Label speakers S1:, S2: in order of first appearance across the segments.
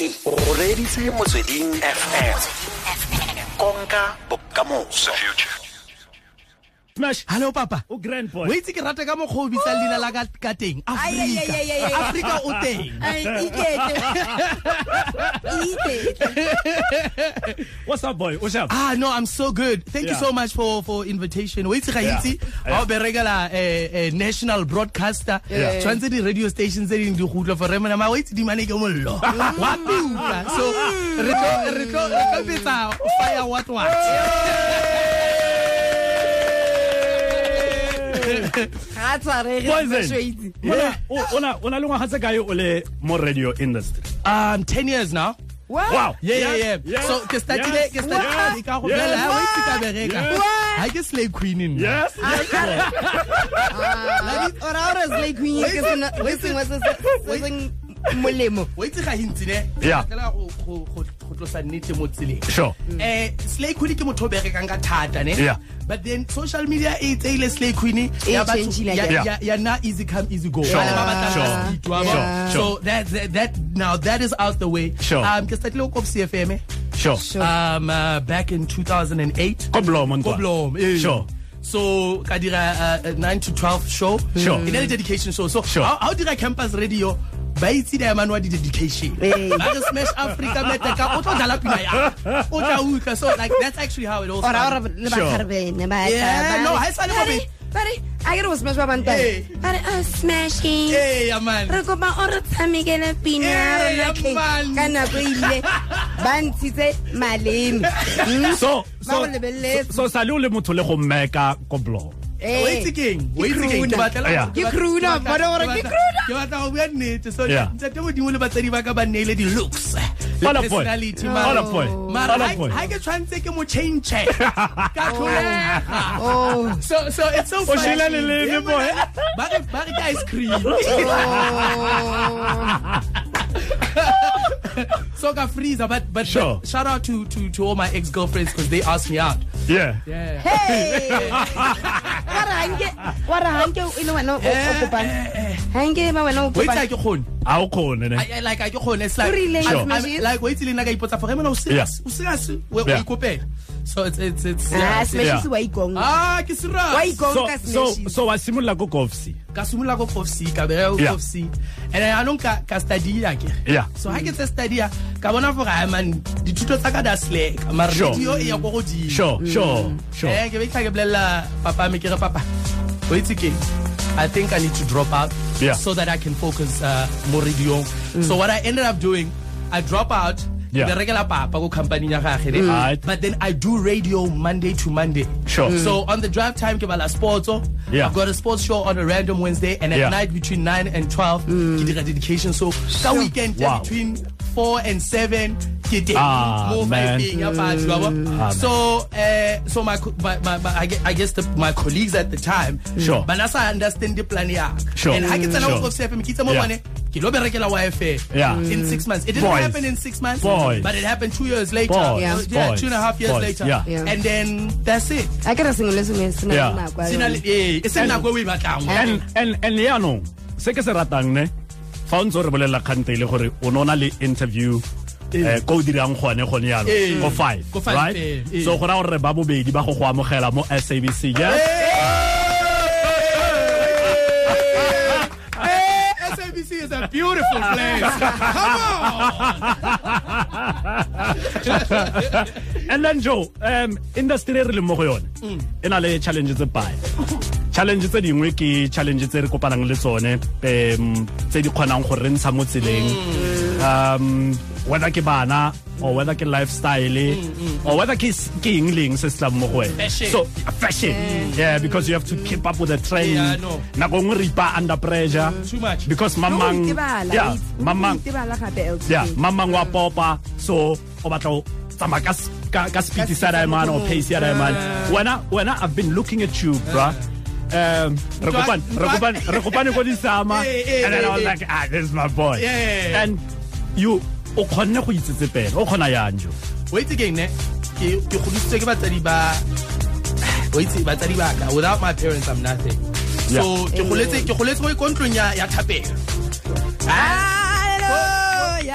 S1: witse o reditse motsweding fm konka bokamoso
S2: hallo papa
S3: o grand boy
S2: o itse ke rata ka mokgwa o bitsa leina la ka ka teng afrika o teng
S4: Ai, ikete. Ikete.
S3: what's up boy what's up
S2: Ah no, I'm so good. Thank you so much for for invitation. Wait ga
S3: Yeah.
S2: itse
S3: Yeah.
S2: ha o berekela eh eh, national broadcaster.
S3: Yeah.
S2: Tshwantse di radio stations tse ding di gutla for remena ma wait di mane ke mollo. Wa tuka. So re tlo re tlo re tlo bitsa fire what what.
S4: Ga.
S3: Ona- o- ona ona le ngwaga tse kae o le mo radio industry
S2: Um 10 years now.
S4: What?
S3: wow
S2: Yeah, yeah, yeah.
S3: Yes.
S2: So ke startile
S3: Yes.
S2: ke startile ka go
S3: Yes.
S2: bela ha wait ka bereka.
S3: Yes.
S2: Ha ke slay queen in.
S3: yes La di
S4: Ah, ora ora slay queen ke sena ke sengwe se se- molemo.
S2: Wait ga hintsi ne.
S3: Yeah.
S2: Ke la go go go tlosa nnete mo tseleng.
S3: sure
S2: eh slay queen ke motho o berekang ka thata ne
S3: Yeah.
S2: But then social media e tseile slay queen ya batho-
S4: change-ile
S2: ya-
S3: again.
S2: ya- ya na easy come easy go
S3: Sure.
S2: Bana ba batlang
S3: Sure.
S2: ka
S3: Sure. Sure.
S2: so that, that that now that is out the way
S3: Sure.
S2: um ke startile ko CFM
S3: sure
S4: Sure.
S2: um uh, back in 2008
S3: ko blomo
S2: Ko
S3: ntwa
S2: Blom, eh.
S3: Sure.
S2: so ka dira uh, a 9 to 12 show
S3: Sure.
S2: e ne le dedication show so
S3: Sure.
S2: ha ha o dira campus radio ba itse diamane wa di-dedication ba re smash afrika meteka o tlo dlala pina ya o tla utlwa so like that's actually how it all
S4: Ora ora
S2: started.
S4: le ba
S3: Sure.
S4: kharbene ba.
S2: Yeah,
S4: ba-
S2: no, ha e sa le
S4: Ba re-
S2: bobedi.
S4: ba re, a ke re o smash ba bantwana. Ba re, "Oh, smashing."
S2: Ee, ya man.
S4: re kopa o re tshamekele pina ya rona
S2: ya
S4: King.
S2: man.
S4: ka nako ile ba ntshitse maleme Hmm?
S3: so
S4: Ba
S3: so
S4: go lebeletse.
S3: so sa le o le motho le go mmeka ko blomo
S4: Eh,
S2: o itse keng o itse keng ke
S3: Yeah.
S4: Ke crooner,
S2: batla-
S4: bona gore
S2: ke batla-
S4: crooner.
S2: ke batla go bua nnete. So ntate modimo le batsadi ba ka ba nneile di-looks. Le
S3: Hola, boy.
S2: personality mara ha- ke tshwanetse ke mo change ka tlholega
S4: Oh.
S2: so so it's so
S3: o
S2: funny.
S3: leleme boy.
S2: ba re ba re ke ice cream. So ka freezer but but
S3: Sure.
S2: shout out to to to all my ex girlfriends because they asked me out.
S3: Yeah.
S2: Yeah.
S4: Hey! Wa re hanke wa re hanke e le wena o- o
S2: Eh,
S4: kopang
S2: eh, eh.
S4: hanke ba wena o
S2: wait
S4: kopang
S2: a
S3: a o kgone ne
S2: I, I, like I ke kgone it's like I'm- I'm-
S4: Smashes?
S2: like wait till nna ka ipotsa for emela o
S3: Yeah.
S2: serious o serious we
S3: Yeah.
S2: we ikopela so it's it's it's
S4: ah
S2: yeah,
S4: smashes
S3: Yeah.
S4: wa ikong
S2: ah ke serious
S4: wa ikong
S3: so
S4: ka
S3: so
S4: smashes
S3: so wa simolola ko golfsi
S2: ka simolola ko Fof C ka bereka ko
S3: Yeah.
S2: Fof C and then anong ka ka study ya ke
S3: Yeah.
S2: so ha ke tse study ya ka bona for I man dithuto tsa ka da slack mara
S3: Sure.
S2: radio e ya go godimo
S3: sure sure sure
S2: eh ke be ka ke bolella papa me ke re papa o itse ke I think I need to drop out
S3: Yeah.
S2: so that I can focus uh, more radio. So what I ended up doing, I drop out.
S3: Yeah.
S2: The regular papa go company nya gage ne.
S3: Right.
S2: But then I do radio Monday to Monday.
S3: Sure. Mm.
S2: So on the drive time ke bala sports. oh.
S3: Yeah.
S2: I've got a sports show on a random Wednesday and at
S3: Yeah.
S2: night between 9 and 12 ke dira dedication so ka weekend
S3: Wow.
S2: between 4 and 7 ke teng.
S3: Ah,
S2: more
S3: man.
S2: ya batho wa bona?
S3: Ah, man.
S2: So uh, so my, my, my, my I guess the, my colleagues at the time
S3: Sure.
S2: but na i understand the plan ya.
S3: Sure.
S2: and i ke tsena
S3: Sure.
S2: go CFM ke itse mo
S3: Yeah.
S2: bone ke lo berekela wifi
S3: Yeah.
S2: in 6 months it didn't
S3: Boys.
S2: happen in 6 months
S3: Boys.
S2: but it happened 2 years later
S3: Boys.
S4: Yeah.
S2: yeah
S3: Boys.
S2: two and a half years
S3: Boys.
S2: later
S3: Yeah.
S4: Yeah.
S2: and then that's it
S4: a ke re sengwe le sengwe se na
S3: Yeah.
S4: le nako ya
S2: sina
S4: yone.
S2: le eh se nako o batlang
S3: and and and yaanong se ke se ratang ne fa o ntse o re bolelela kgante e le gore o ne o na le interview eh ko o dirang gone gone
S2: Eh.
S3: yaanong ko five
S2: Ko five,
S3: right
S2: eh, eh.
S3: so go raya gore ba bobedi ba go go amogela mo sabc yes
S2: is a beautiful place. Come on.
S3: and then joe um industry e re leng mo go yone e na le challenge tse pae challenge tse dingwe ke challenge tse re kopanang le tsone um tse di kgonang gore re ntsha mo tseleng. Um whether ke bana or whether ke lifestyle or whether ke s- ke eng leng se se tlang mo go wena. So fashion. Yeah because you have to keep up with the trend.
S2: Yeah,
S3: nako nngwe re ipa under pressure.
S2: Too much.
S3: because mamang yeah
S4: o- o
S3: mamang
S4: itebala gape LTK.
S3: yeah mamang wa popa so o batla o tsamaya ka s- ka ka sa diamond or pace ya diamond. Wena wena i've been looking at you bro um re
S2: Ntwa-
S3: kopane re
S2: ntwa-
S3: kopane re kopane ko disama
S2: Eh, eh,
S3: and then i was
S2: eh, eh.
S3: like ah this is my boy
S2: Yeah.
S3: and you o kgonne go itsetsepela o kgona yang jo
S2: wait again ne ke ke godisitswe ke batsadi ba wait batsadi ba ka without my parents i'm nothing so ke goletse ke goletse mo ikontlong ya ya thapelo
S4: Hallelujah.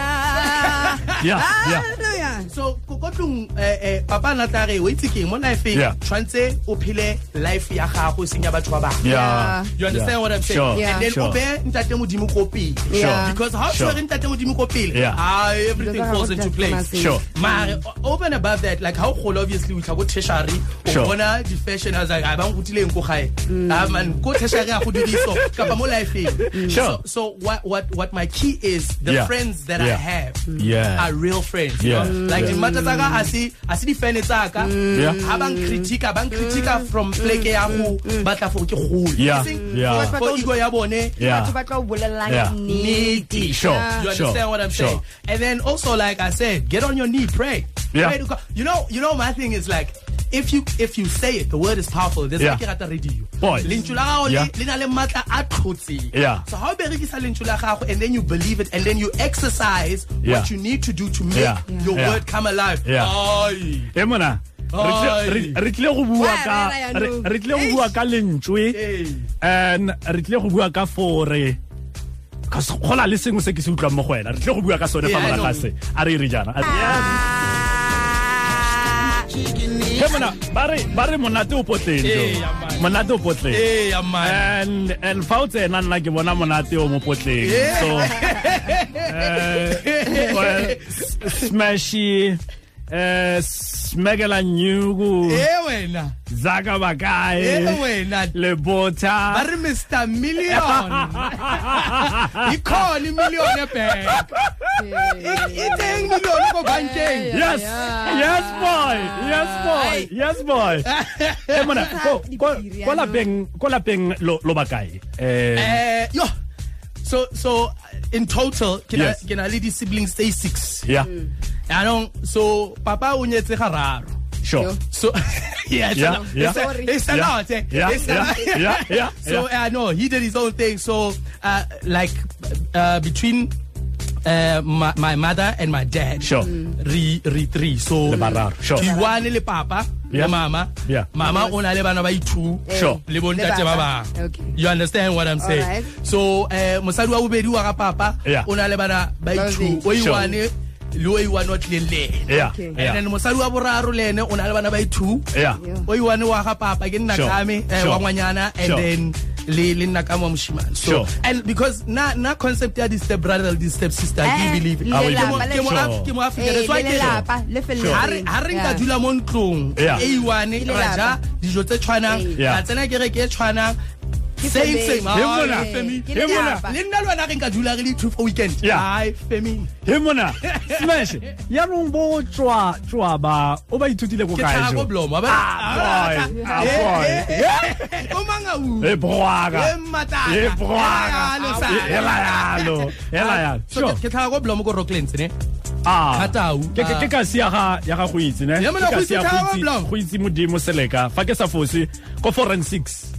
S3: yeah yeah
S4: Hallelujah.
S2: So ko ko tlong eh eh papa na tla re o itse keng mo life
S3: Yeah.
S2: tshwantse o phele life ya gago seng ya batho ba bangwe
S3: yeah
S2: You understand
S3: Yeah.
S2: what I'm saying?
S3: Sure.
S4: Yeah.
S2: And then
S3: Sure.
S2: o be ntate modimo ko pele.
S4: Yeah.
S2: Because how
S3: Sure.
S2: sure ntate modimo ko pele?
S3: Yeah.
S2: Ah, everything falls into place.
S3: Sure.
S2: Mare o- over and above that like how cool obviously we go tertiary o
S3: Sure.
S2: bona di fashion as like "Ah, ba ngutileng ko gae. Ah man ko tertiary a go diriso kapa mo life
S3: Sure.
S2: So so what what what my key is the
S3: Yeah.
S2: friends that I have
S3: Yeah.
S2: are real friends. you
S3: Yeah.
S2: know? Like di mata tsa ka a se a se di fan tsa ka.
S3: Yeah.
S2: Ha bang critica bang critica mm. from pleke ya go mm. Mm. batla for ke gole.
S3: Yeah.
S2: Seng
S3: Yeah.
S2: for ego ya bone
S3: Yeah.
S4: Batho ba tla o bolelelang
S3: Yeah.
S4: nnete.
S3: Sure.
S4: Yeah.
S2: you understand what I'm
S3: sure.
S2: saying? And then also, like I said, get on your knee, pray.
S3: Yeah.
S2: Pray. You know, you know, my thing is like, if you if you say it, the word is powerful. There's
S3: Yeah.
S2: like at the radio.
S3: Boy.
S2: Lentswe la gago le-
S3: Yeah.
S2: na le maatla a tlhotseng.
S3: Yeah.
S2: So how berekisa lentswe la gago and then you believe it and then you exercise
S3: Yeah.
S2: what you need to do to make
S3: Yeah.
S2: your
S3: Yeah.
S2: word come alive.
S3: Yeah.
S2: Ai.
S3: e mona re tle-
S2: Ai.
S3: re- re tlile go bua
S4: Wa
S3: ka
S4: rera
S3: re
S4: yaanong.
S3: re tlile go bua ka lentswe eh?
S2: Hey.
S3: and re tlile go bua ka fore cause go na le sengwe se ke se utlwang mo go wena re tlile go bua ka sone fa
S2: Yeah, I
S3: moraga
S2: know.
S3: se a re e re jaana A re- he mona ba re monate o potleng
S2: Ee,
S3: jo.
S2: man.
S3: monate o potleng
S2: Hey, yeah, man.
S3: and and fa o tsena nna ke bona monate o mo potleng so eh, well, smashy eh smegela nyugu
S2: Eh, wena.
S3: zaka
S2: Eh,
S3: bakae
S2: wena.
S3: le
S2: Ba re Mr. Million. Ikhona imillion ebank. Iteng million ko bankeng.
S3: yes yes boy yes boy yes boy e mona ko ko ko lapeng ko lapeng lo lo bakae eh
S2: Eh, yo. So so in total, can
S3: Yes.
S2: I can I lead siblings stay six?
S3: yeah
S2: I don't so papa o nyetse gararo.
S3: sure
S2: So yeah, it's
S3: Yeah,
S2: a,
S3: yeah.
S2: it's a, it's a
S3: Yeah,
S2: lot. eh?
S3: yeah,
S2: It's a
S3: yeah,
S2: lot.
S3: yeah, yeah,
S2: So
S3: yeah.
S2: I know he did his own thing. So uh, like uh, between uh, my, my mother and my dad,
S3: Sure.
S2: re re three. So
S3: Le bararo, sure.
S2: ke one le papa
S3: Yeah.
S2: le mama.
S3: Yeah.
S2: Mama o na le bana ba i-two.
S3: Sure.
S2: Le bontate ba bang.
S4: Okay.
S2: You understand what I'm saying?
S4: Alright.
S2: So uh, mosadi wa bobedi wa ga papa
S3: Yeah.
S2: o na le bana ba i-two.
S4: Babedi.
S3: Sure.
S2: I-one le o i-one wa tlileng le ene.
S3: yeah
S2: And then mosadi wa boraro le ene o na le bana ba i-two
S3: yeah
S4: Yeah.
S2: o i-one wa ga papa ke nna
S3: Sure.
S2: kame eh, wa ngwanyana and then le le nna ka mo moshimane so
S3: Sure.
S2: and because na na concept ya di step brother di step sister
S4: Eh,
S2: ke believe it.
S3: We
S2: Ke mo-
S4: lelapa
S2: ke mo
S3: le-
S2: Af- ke mo Africa
S4: Eh,
S2: that's why
S4: le
S2: ke re,
S4: lelapa le
S2: ha re ha re nka dula mo ntlong
S3: Yeah.
S2: e i-one
S4: Ke
S2: ra ja dijo tse tshwanang
S4: Eh.
S2: Ra tsena kereke e tshwanang le nna le wena re nka dula re le two for weekend. Ai famine
S3: he mona. Smash. Ya rong bo tswa tswa ba. O ba ithutile ko kae jo?
S2: blomo
S3: ba ah, ah,
S2: o manga u?
S3: E broaga
S2: e matata
S3: e broaga
S2: e
S3: la yalo e la ah, yalo.
S2: so ke tla go blomo ko rocklands ne?
S3: Ah, ke ke ka sia ga ya ga go itse ne? Ke ka sia go itse go itse modimo seleka. Fa ke sa fose ko
S2: foreign 6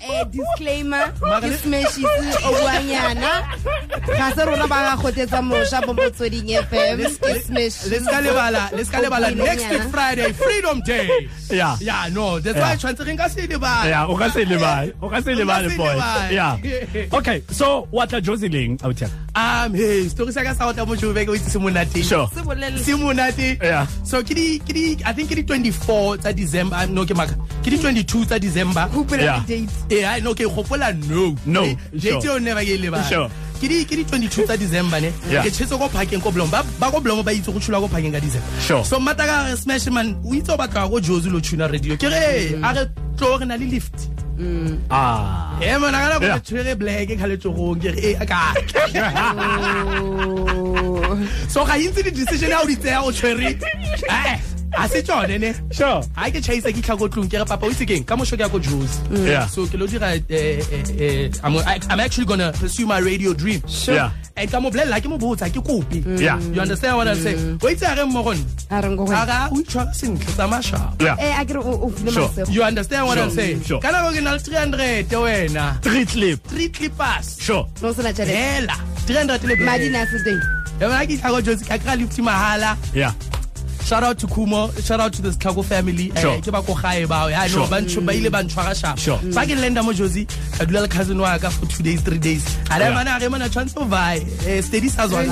S4: eh disclaimer
S2: Mara
S4: ke
S2: le-
S4: smashitse o buanyana ga se rona ba ga gotetsa mošwa mo motsweding fm smash
S2: le ska lebala le ska lebala
S4: O buile
S2: next
S4: nyana.
S2: friday freedom day.
S3: Yeah.
S2: Yeah no that's why
S3: Yeah.
S2: tshwantse re nka se lebala
S3: yeah o ka se lebale. O ka se lebale
S2: se
S3: boy.
S2: lebale.
S3: yeah. Okay so what a joseleng out here?
S2: Um hey story sa ka sa go tla mo jobe ke o itse se
S3: sure.
S4: Se bolele
S2: se monate
S3: Yeah.
S2: so ke di ke di i think ke di 24 tsa december no ke maka. Ke di 22 tsa december.
S4: Hopola
S3: Yeah.
S4: di date
S2: eh I no ke gopola no.
S3: No,
S2: date o never ke le
S3: Sure.
S2: ke di ke di 22 tsa december ne?
S3: Yeah.
S2: ke tshetse go parking ko blom ba ba go blom ba itse go tshula go parking ka december.
S3: Sure.
S2: so mata ka re smash man o itse o batla go jozi lo tuna radio. Ke re a re tlo re na le lift.
S3: Ah.
S2: Eh mana kana go tshwere black ka le tsogong ke re eh ka.
S4: Oh.
S2: so ga intse di decision ya o di tseya o tshwere. Eh a se tsone ne?
S3: Sure.
S2: Ha ke chaisa ke tlha ko tlong ke re papa o itse keng ka mosho ke ya ko Jozi
S3: Yeah.
S2: so ke lo dira eh, eh, eh, I'm, I'm actually gonna pursue my radio dream. Sure.
S3: Yeah.
S2: and ka mo bolella ke mo botsa ke kopi
S3: Yeah.
S2: you understand what I'm saying? O itse a re mmogo nna
S4: a reng ko go
S2: a ga o itshwara sentle tsa mashao
S3: yeah.
S4: Eh a ke re o o file
S3: Sure.
S4: masego.
S2: You understand what
S3: Sure,
S2: I'm saying?
S3: Sure.
S2: ka nako ke na le 300 wena.
S3: Three clip.
S2: Three clippers.
S3: Sure.
S4: No sena tšhelete
S2: hela. 300 le
S4: madi na se teng.
S2: Yona ke tlhako josi ka kry-a lifty mahala.
S3: Yeah
S2: shout out to kumo shout out to the Sklago family Eh,
S3: Sure.
S2: ke ba ko gae bao ya no
S3: Sure.
S2: ba ntshwa- ba ile ba ntshwara sharp
S3: Sure.
S2: fa ke lenda mo josi ka dula le cousin wa ka for two days three days a re
S3: Yeah.
S2: mana ge mana tshwantse o vae eh steady sa zwa
S4: yo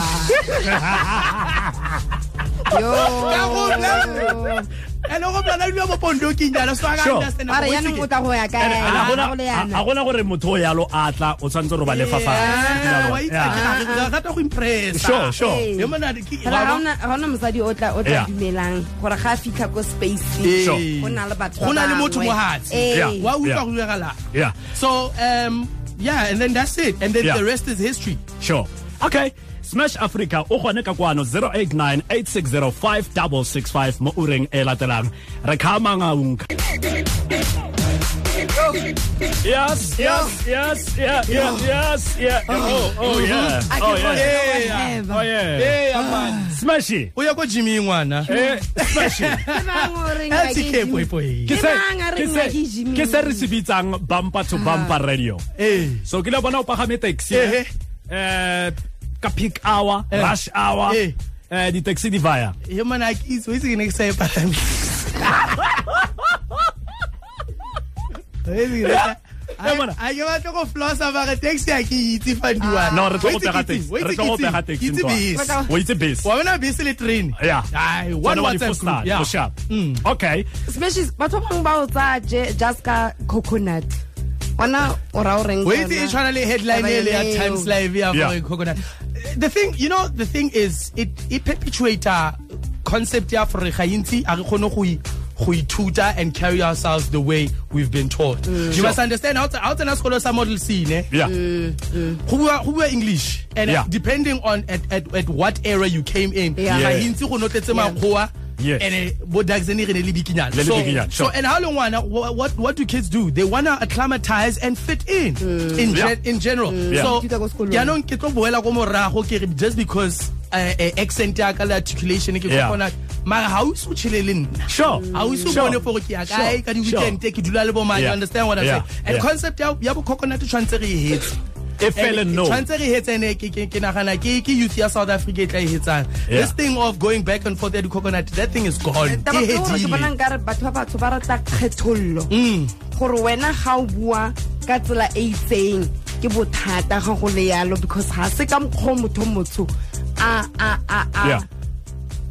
S2: Ka go bolela- ene go plana dilo mo pondoking jana so a ka
S3: Sure.
S2: understand
S4: a re
S2: go
S4: yaanong
S2: itse
S4: o tla go ya kae
S3: And- and a gona-
S4: go le
S3: a-
S4: yana
S3: a gona gore motho o yalo a tla o tshwanetse gore ba lefa
S2: ke- Ah, wa
S3: fa
S2: itse ke ra- rata go impressa
S3: Sure, sure.
S4: Ee.
S2: Yo mana ke-
S4: Fela
S2: wa
S4: ga
S2: ba-
S4: ona- ga ona mosadi o tla o tla
S3: Yeah.
S4: dumelang gore ga a fitlha ko space
S2: Eh.
S3: Sure.
S4: go na le batho
S2: Go na le
S4: ba
S2: motho
S4: bangwe.
S2: mo fatshe.
S4: Eh.
S3: Yeah.
S2: wa utlwa
S3: Yeah.
S2: go diragala
S3: yeah
S2: so um yeah and then that's it and then
S3: Yeah.
S2: the rest is history
S3: sure okay smash africa o gone ka kwano 089 860 mo ureng e latelang. Re khamangaunka yes yes yes yeah yeah yes yeah. Oh oh yeah.
S4: A ke
S3: oh yeah.
S4: yeah
S3: oh yeah.
S2: Yeah, man.
S3: smashy.
S2: O ya ko jimmy ngwana.
S3: Eh smashy.
S4: Ke
S2: boy boy.
S3: Ke se ke se
S4: ke
S3: se re se bitsang bumper to bumper radio.
S2: Eh.
S3: So ke le bona o pagame taxi
S2: Ehe.
S3: eh ka peak hour
S2: Eh.
S3: rush hour
S2: Eh.
S3: eh di taxi di vaya
S2: yo mana ke itse o itse ke ne ke sa e palame O itse ke ne ke-
S3: mana.
S2: a ke batla go flosa bare taxi a ke itse fandiwa
S3: no re tlo go pega taxi re tlo go pega taxi
S2: itse
S3: ntwa.
S2: bese
S3: o itse bese
S2: wa bona bese le train
S3: yeah
S2: Ai,
S3: Tsone
S2: one
S3: wa
S2: WhatsApp group, yeah.
S3: go sharp.
S2: Mm.
S3: okay
S4: especially batho ba bangwe ba o tsaya just ka coconut ona o ra o reng
S2: Wait, e tshwana le headline
S4: Taba
S2: ele ya. Times Live ya
S3: Yeah.
S2: coconut. The thing, you know, the thing is, it it perpetuates a concept ya for ga intsi a re kgone go go ithuta and carry ourselves the way we've been taught. Mm. You must understand how to how to sekolo sa model C ne.
S3: yeah mm, mm.
S2: Go bua go bua English and uh,
S3: Yeah.
S2: depending on at, at at what era you came in.
S4: Yeah.
S2: Ga
S3: Yeah.
S2: intsi go notletse makgoa.
S3: Yes.
S2: And eh, bo Daxeni re ne le bikinyana.
S3: Le le
S2: So-
S3: bikinyana,
S2: So and how long wanna what what, what do kids do? They wanna acclimatize and fit in in
S3: Yeah.
S2: gen, in general.
S3: Yeah.
S2: So
S4: Ithuta ko sekolong.
S2: yaanong ke tlo boela ko morago ke just because uh, uh, accent ya ka le articulation ke
S3: Yeah.
S2: kgona mara ha o se o le nna
S3: Sure.
S2: ha o se o
S3: Sure.
S2: bone for ke ya
S3: Sure.
S2: kae ka di
S3: Sure.
S2: weekend ke dula le bo mane you understand what I'm
S3: Yeah.
S2: saying and
S3: Yeah.
S2: concept ya ya bo coconut tshwantse re hetse
S3: e fele no.
S2: tshwantse re hetse ke ke ke nagana ke ke youth ya South Africa e tla e hetsang. This thing of going back and forth at the coconut that thing is gone.
S4: Taba
S2: e
S4: ke gore ke bona
S2: hedile
S4: nkare batho ba batsho ba rata kgethollo.
S2: Mm.
S4: gore wena ga o bua ka tsela e itseng ke bothata ga go le yalo because ga se ka mokgwa o motho motsho a a a a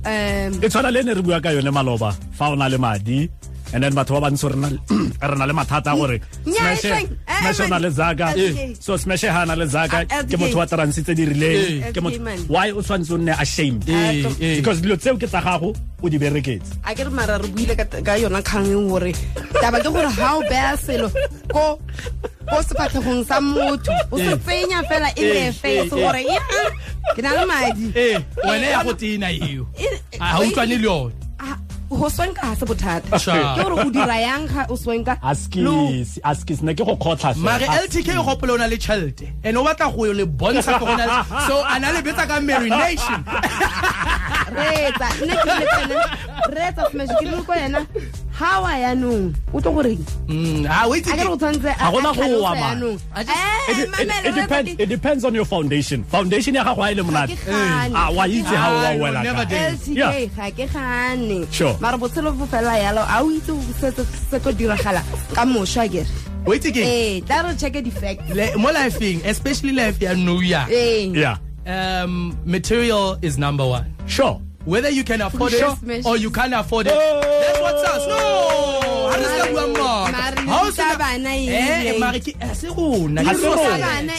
S4: um
S3: e tshwana le ne re bua ka yone maloba fa o na le madi and then batho ba bantsho re na- le mathata a gore Smash- o na le zaka
S4: Eh.
S3: so smash ha na le zaka
S4: Ah,
S3: ke motho wa transi tse di rileng.
S4: Eh.
S3: ke motho why o tshwanetse o nne ashamed?
S2: Eh,
S3: because dilo tseo ke tsa gago o di bereketse.
S4: A ke re mara re buile ka yona kgangeng e gore taba ke gore ga o beya selo ko ko sefatlhegong sa motho o se tsenya fela e le face gore ke na le madi.
S2: Wena ya go tena eo.
S4: E-
S2: o utlwane le yone
S4: go swenka ga se bothata. Ke gore o dira yang ga o swenka
S3: askis askis ne ke go kgotla fela.
S2: mare ltk o gopole o na le tšhelete and o batla go le bontsha gore o na le- so a na le betsa ka marination
S4: reetsa nne ke ile tsena reetsa smash ke le ko yena ga wa yanong o tlo goreng
S2: Mm, ah, wait
S4: a ke re go tshwanetse
S3: Ga gona go wa, man. It, it, it, depends, it depends on your foundation. Foundation ya gago a e le monate.
S4: Ga ke gane.
S3: Ah, wa itse ha o wa
S2: I will
S3: wela
S2: never
S3: kae.
S2: dare.
S4: ltk
S3: Yeah.
S4: ga ke gane
S3: Sure.
S4: mare botshelo bo fela yalo. A o itse se- se se tlo diragala ka mošwa kere
S2: wait again
S4: ee tla re checke di-fact
S2: Le- mo lifeng especially life ya nou ya.
S4: Ee.
S3: Yeah.
S2: Um material is number one.
S3: Sure
S2: whether you can afford it or you can't afford it. That's what sells no! Ha re ska bua
S4: le
S2: Ha o
S4: ruta bana eng
S2: eh
S4: le?
S2: mare ke ha se rona
S3: Ha se
S4: bana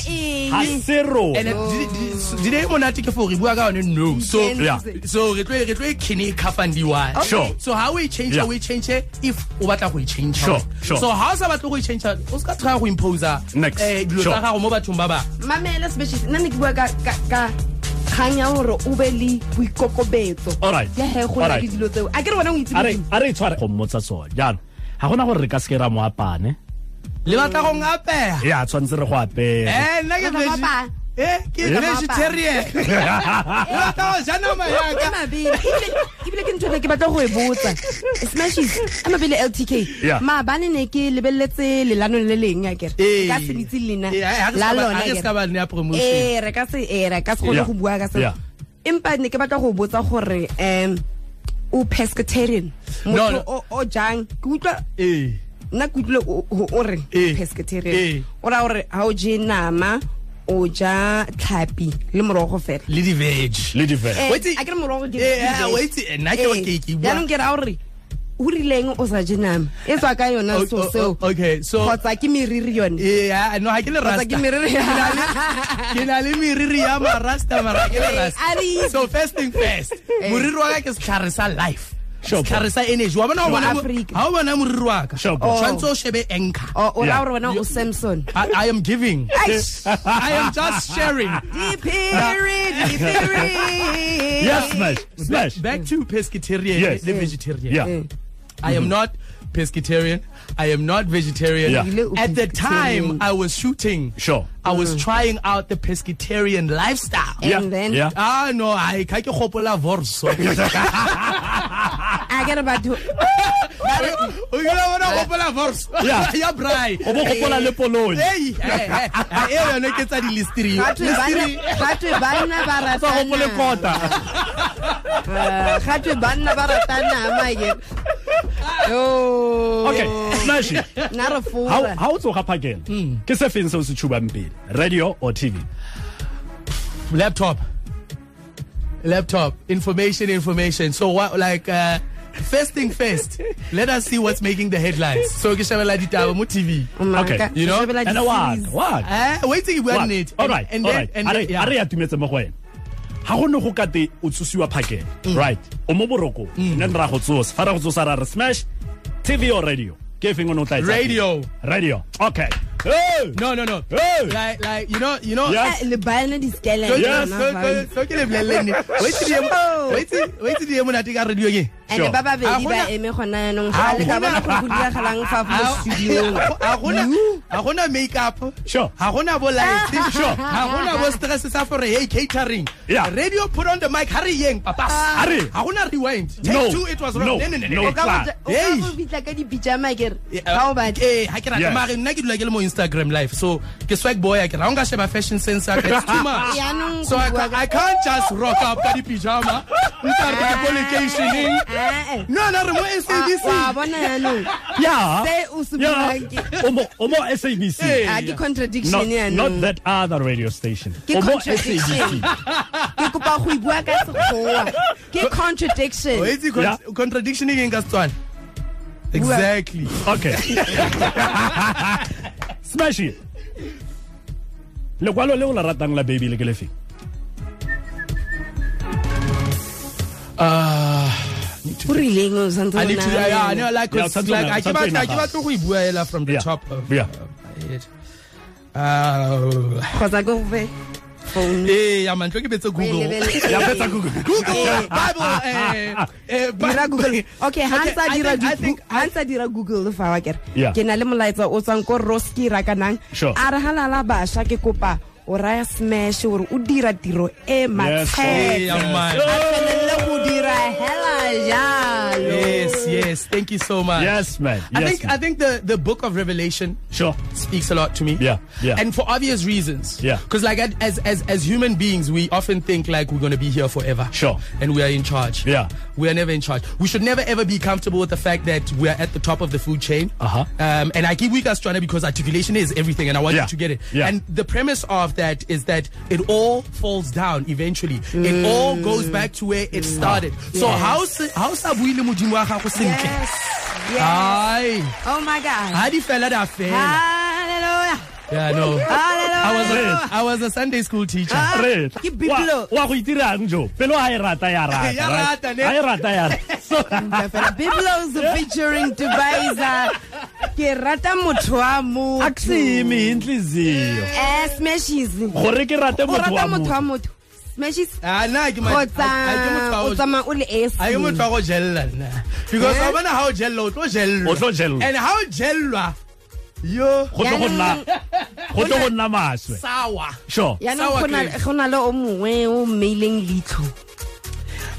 S3: ha
S4: eng
S3: se rona.
S2: And di- di- di- di for bua ka yone no. So
S3: Yeah.
S2: so re tlo re tlo e e
S3: Sure.
S2: so how we change
S3: Yeah.
S2: we change if o batla go e change
S3: Sure, sure.
S2: so how sa batla go e change o ska try go impose
S3: Next.
S2: eh dilo
S3: Sure.
S2: tsa gago mo bathong ba ba
S4: mamele special nna ne ke bua ka ka- ka kgang ya gore o be le boikokobetso ya ge go na le dilo tseo. A ke re wena o itse
S3: re
S4: modimo?
S3: a re tshware go mmotsa tsone jaanong ga gona gore re ka seke ra mo apane.
S2: Le batla go ngapeya
S3: ya tshwanetse re go apere
S2: eh ke
S4: Batla go
S2: vegi-
S4: apaya?
S2: eh
S3: Eh?
S2: vegetarian le batla go ja nama
S4: Ke
S2: yaka.
S4: Ebile- ke ntho ke batla go e botsa smashes a mabele ltk
S3: Yeah.
S4: maabane ne ke lebeletse lelano le leng ya kere
S2: Eh.
S4: ka se ditse leina
S2: Eh, ha ke
S4: la
S2: ska ba-
S4: lona
S2: ha ke
S4: akere.
S2: ska ba nea promotion.
S4: Eh, re ka se eh, kgone go bua ka se empa ne ke batla go botsa gore um o pescatarian motho o- jang ke utlwa
S2: eh
S4: nna ke utlwile o- re
S2: Eh.
S4: pescatarian
S2: Eh.
S4: o raya gore ga o je nama o ja tlhapi le morogo fela.
S2: Le di veg
S3: le dife
S4: Eh,
S2: Wait,
S4: a ke re morogo ke
S2: eh,
S4: ke
S2: ah,
S4: veg.
S2: wait, eh, nna ke- ke- ke bua-
S4: jaanong ke raya gore o rileng o sa je nama. E tswa ka yona
S2: O-
S4: so
S2: o-
S4: seo.
S2: o- okay so
S4: kgotsa ke meriri yone.
S2: Yeah no ha ke le
S4: kgotsa
S2: rasta.
S4: ke meriri
S2: Ke na le- ke na le meriri ya marasta mara ha ke le rasta. so first thing first moriri wa ka ke setlhare sa life
S3: Sure,
S2: setlhare sa energy wa bona
S4: Sure.
S2: ga
S4: Africa.
S2: o bona moriri wa ka
S3: Sure, bro.
S2: tshwanetse o shebe anchor
S4: oh, o o gore wena o samson
S2: I, I am giving I am just sharing
S4: Dipiri, dipiri.
S3: yes smash smash
S2: back to pescatarian
S3: Yes.
S2: the vegetarian
S3: yeah.
S2: I am not pescatarian. I am not vegetarian.
S3: Yeah.
S2: At the time I was shooting,
S3: Sure.
S2: I was trying out the pescatarian lifestyle.
S4: And
S3: yeah
S4: then-
S3: yeah
S2: Ah no, I ka ke gopola vorso.
S4: a ke re batho
S2: O ile bona gopola vorso.
S3: Yeah.
S2: Ya brai.
S3: o bo gopola le
S2: hey, eh, yone ke tsa di listery.
S4: batho
S2: Listery.
S4: banna- batho banna ba
S3: sa gopole
S4: ratana
S3: kota
S4: Ah, gatwe banna ba rata nama ke
S3: okay
S4: re
S3: ha ha o tsoga phakela ke se feng se o se tshubang pele? Radio or tv
S2: laptop. Laptop. Information information. So what like uh first thing first let us see what's making the headlines. So ke shebela ditaba mo tv
S3: Okay.
S2: You know,
S3: and what what
S2: eh wait till you get it.
S3: All right
S2: and
S3: all
S2: then
S3: right.
S2: and
S3: a
S2: then
S3: re
S2: yeah.
S3: a re ya tumetse mo go wena. Ga go ne go kate o tsosiwa phakela right. O mo boroko nne ra go tsosa. Fa ra go tsosa ra re smash tv or radio ke e feng o ne o tla e tsa pele?
S2: radio
S3: radio okay hey
S2: no no no
S3: Hey!
S2: like like you know you know
S3: Yes.
S4: le bana di
S2: So-
S4: skeleton
S3: Yes,
S2: so so- so ke le bolelele ne wait till you wait till wait till you monate ka radio ke
S4: ande
S3: Sure.
S4: ba babedi
S2: Ha
S4: ba
S2: gona-
S4: eme gona yanong
S2: Ha
S4: gale ka
S2: gona-
S4: bona gore go diragalang fa mo studiong
S2: a gona a gona makeup
S3: Sure.
S2: a gona bo light
S3: Sure.
S2: a gona bo stress sa for hey catering
S3: Yeah.
S2: radio put on the mic hurry yeng papas
S3: Hurry.
S2: a gona rewind take
S3: No.
S2: two it was
S3: No.
S2: wrong ne ne ne
S3: No.
S4: o ka
S3: Flat.
S4: bo- o ka
S2: Hey.
S4: bo bitla ka dipijama kere
S2: Eh,
S4: ga o batla
S2: eh ha ke rata
S3: Yes.
S2: mare nna ke dula ke le mo Instagram live so ke swag boy a ke ra nka sheba fashion sense ya ka, it's too much
S4: Yaanong
S2: so I,
S4: go bua
S2: ca- I can't just rock up ka di pajama nka re ke politicianing
S4: Ah, eh.
S2: No no re mo
S4: ah,
S2: SABC
S4: wa bona yanong
S3: yeah
S4: Se o se
S3: yeah
S4: buang ke-
S3: o mo SABC
S4: a ke contradiction
S3: not
S4: yanong
S3: not that other radio station.
S4: Ke
S3: o mo
S4: contradiction. Ke kopa go ibua ka sekgowa. Ke contradiction.
S2: O itse
S3: Yeah.
S2: contradiction e ka Setswana? Exactly.
S3: Okay. Smash it. Lekwalo le o la ratang la baby le ke le feng?
S2: Ah.
S4: Uh rileng o santse
S2: I
S4: o
S2: need to yeah, like,
S3: Yeah,
S2: like
S3: like-
S2: I ke
S3: something
S2: batla
S3: like
S2: ke
S3: that.
S2: batla go e bua hela from the
S3: Yeah.
S2: top of
S3: Yeah.
S2: of my head. Uh,
S4: kgotsa go fe
S2: eh ya mantlo ke betse
S4: O
S2: Google
S4: lebeletse.
S3: Ya fetsa Google.
S2: Google. Bible eh
S4: dira google okay ha ntsa
S2: I
S4: dira
S2: think- I
S4: di-
S2: think
S4: ha ntsa dira google fa wa kere ke na le molaetsa o tswang ko roski rakanang a re halala bašwa ke kopa o raya smash gore o dira tiro e
S2: Eh,
S4: matshete
S2: ya man.
S4: a felelele go dira hela jalo
S2: Yes, yes. Thank you so much.
S3: Yes, man. yes, I
S2: think
S3: man.
S2: I think the the book of Revelation
S3: Sure.
S2: speaks a lot to me.
S3: Yeah, yeah.
S2: And for obvious reasons.
S3: Yeah.
S2: Because like as as as human beings, we often think like we're gonna be here forever.
S3: Sure.
S2: And we are in charge.
S3: Yeah.
S2: We are never in charge. We should never ever be comfortable with the fact that we are at the top of the food chain.
S3: Uh-huh.
S2: Um, and I keep weak Australia because articulation is everything, and I want
S3: Yeah.
S2: you to get it.
S3: Yeah.
S2: And the premise of that is that it all falls down eventually. It all goes back to where it started. So how how sa buile modimo wa gago sentle?
S4: yes yes
S2: Ai,
S4: oh my god
S2: ha di fela da fela.
S4: Hallelujah
S2: Yeah, no.
S4: hallelujah
S2: I was a,
S3: Yes.
S2: I was a Sunday school teacher.
S4: Ah.
S3: Re.
S4: Ke Biblo.
S3: Wa wa go itirang jo. Pelo ha e rata ya rata.
S2: Ya rata, ne?
S3: Ha e rata ya. So
S4: Biblos featuring Deviser. Ke rata motho wa motho.
S3: aksimi inhliziyo.
S4: Eh smashes.
S3: Gore ke rate
S4: Go
S3: motho
S4: rata
S3: wa
S4: motho wa
S3: motho.
S4: motho. smashes
S2: Ah, nna ke ma- ha- ha ke motho wa
S4: o
S2: go-
S4: o le esi
S2: ha ke motho wa go jella nna because
S4: Eh?
S2: wa bona ha o jella o tlo jellwa
S3: O tlo jellwa.
S2: and ha o jellwa yo
S3: go tlo go nna go tlo go nna maswe
S2: sawa
S3: sure
S4: yaanong
S2: Sour
S4: go na-
S2: cream.
S4: go na le o mongwe o mmeileng leitlho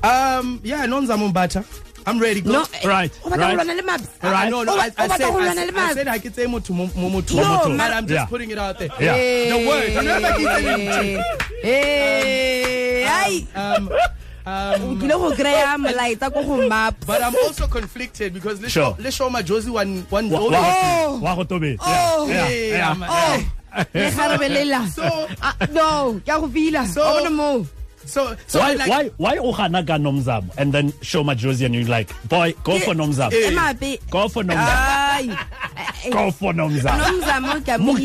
S2: um yeah no Nomzamo Mbatha i'm ready go
S4: no
S3: Right,
S4: o batla
S3: right.
S4: go lwana le mabs
S3: Right.
S2: no, no,
S4: O
S2: I,
S4: ba-
S2: I
S4: o batla
S2: said,
S4: go
S2: I,
S4: lwana
S2: said-
S4: le
S2: I
S4: mabs
S2: said ha ke tseye motho mo mo motho
S4: Yo,
S2: but
S4: man.
S2: I'm just
S3: Yeah.
S2: putting it out there.
S3: Yeah.
S2: The word. Remember ke itse lentswe.
S4: Eh, ai
S2: Um,
S4: o
S2: um,
S4: tlile go kry-a molaetsa ko go map.
S2: But I'm also conflicted because let's
S3: Sure.
S2: show, let's show my Josie one one
S3: Wa-
S2: goal.
S3: wa-
S4: Oh.
S3: wa go tobe.
S4: Oh.
S3: Yeah,
S2: Yeah,
S3: yeah,
S2: man.
S4: oh.
S2: So-
S4: Ah, no ke a go fila
S2: So-
S4: a bona moo.
S2: So so
S3: why
S2: like
S3: why why o gana ka nomzamo and then show my Josie and you like boy go for nomzamo.
S2: eh,
S4: mape
S3: go for nomzamo.
S4: Ai.
S3: Go for nomzamo.
S4: Nomzamo ke a mo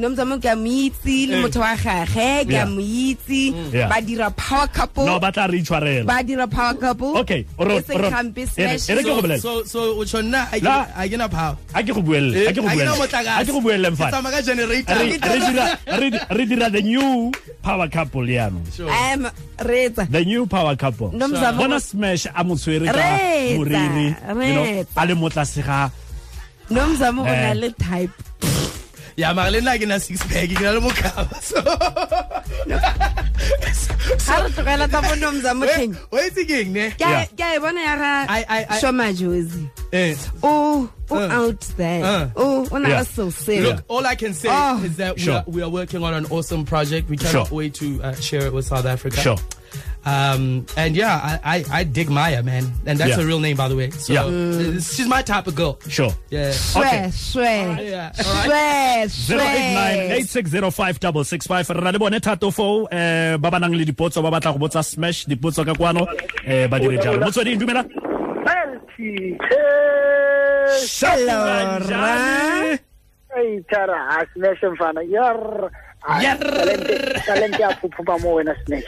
S4: Eh, nomzamo ke a mo itse a mo le motho wa gage ke a mo itse. Ba dira power couple.
S3: No ba tla re itshwarela.
S4: Ba dira power couple.
S3: Okay, ro-
S4: E
S3: ro- ere- ke go
S2: so
S3: bolela.
S2: so so o tshona I
S3: ke
S2: get power.
S3: A ke go buelle a ke go buelle. a ke go buelle mfa
S2: tsama ka generator.
S3: re re dira re- dira the new power couple ya no
S4: em retsa
S3: the new power couple.
S4: Nomzamo-
S3: bona smash a motshwere ka moriri you know,
S4: retsa.
S3: a le mo tlase
S4: nomzamo o
S3: Eh.
S4: na le type
S2: Ya mara le nna ke na six pack ke na le mokaba. So
S4: ga re tlogela tsa bo nomzamo tlheng
S2: o itse ke eng ne?
S4: ke
S3: Yeah.
S4: a e bona ya
S2: I- I- I-
S4: shoma josi
S2: Eh.
S4: o o
S2: Uh.
S4: out there
S2: Uh.
S4: o o na
S3: Yeah.
S4: le seo seo
S2: Look, all I can say
S4: Oh.
S2: is that we, are, we are working on an awesome project. We cannot
S3: Sure.
S2: wait to uh, share it with South Africa.
S3: Sure.
S2: Um, and yeah, I, I, I dig Maya, man. And that's
S3: Yeah.
S2: a real name, by the way. So
S3: Yeah.
S2: uh, she's my type of girl.
S3: sure
S2: Yeah.
S3: Okay.
S4: shwe shwe
S2: Yeah. All right.
S4: shwe
S3: 0898605665 re na le bone thato fo eh ba ba nang le dipotso ba batla go botsa smash dipotso ka kwano eh ba dire jalo motsweding dumela
S4: Hello,
S5: Hey, Tara, a Smash mfana. Yar.
S2: Yar.
S5: Talente, talente a phuphuma mo wena Smash.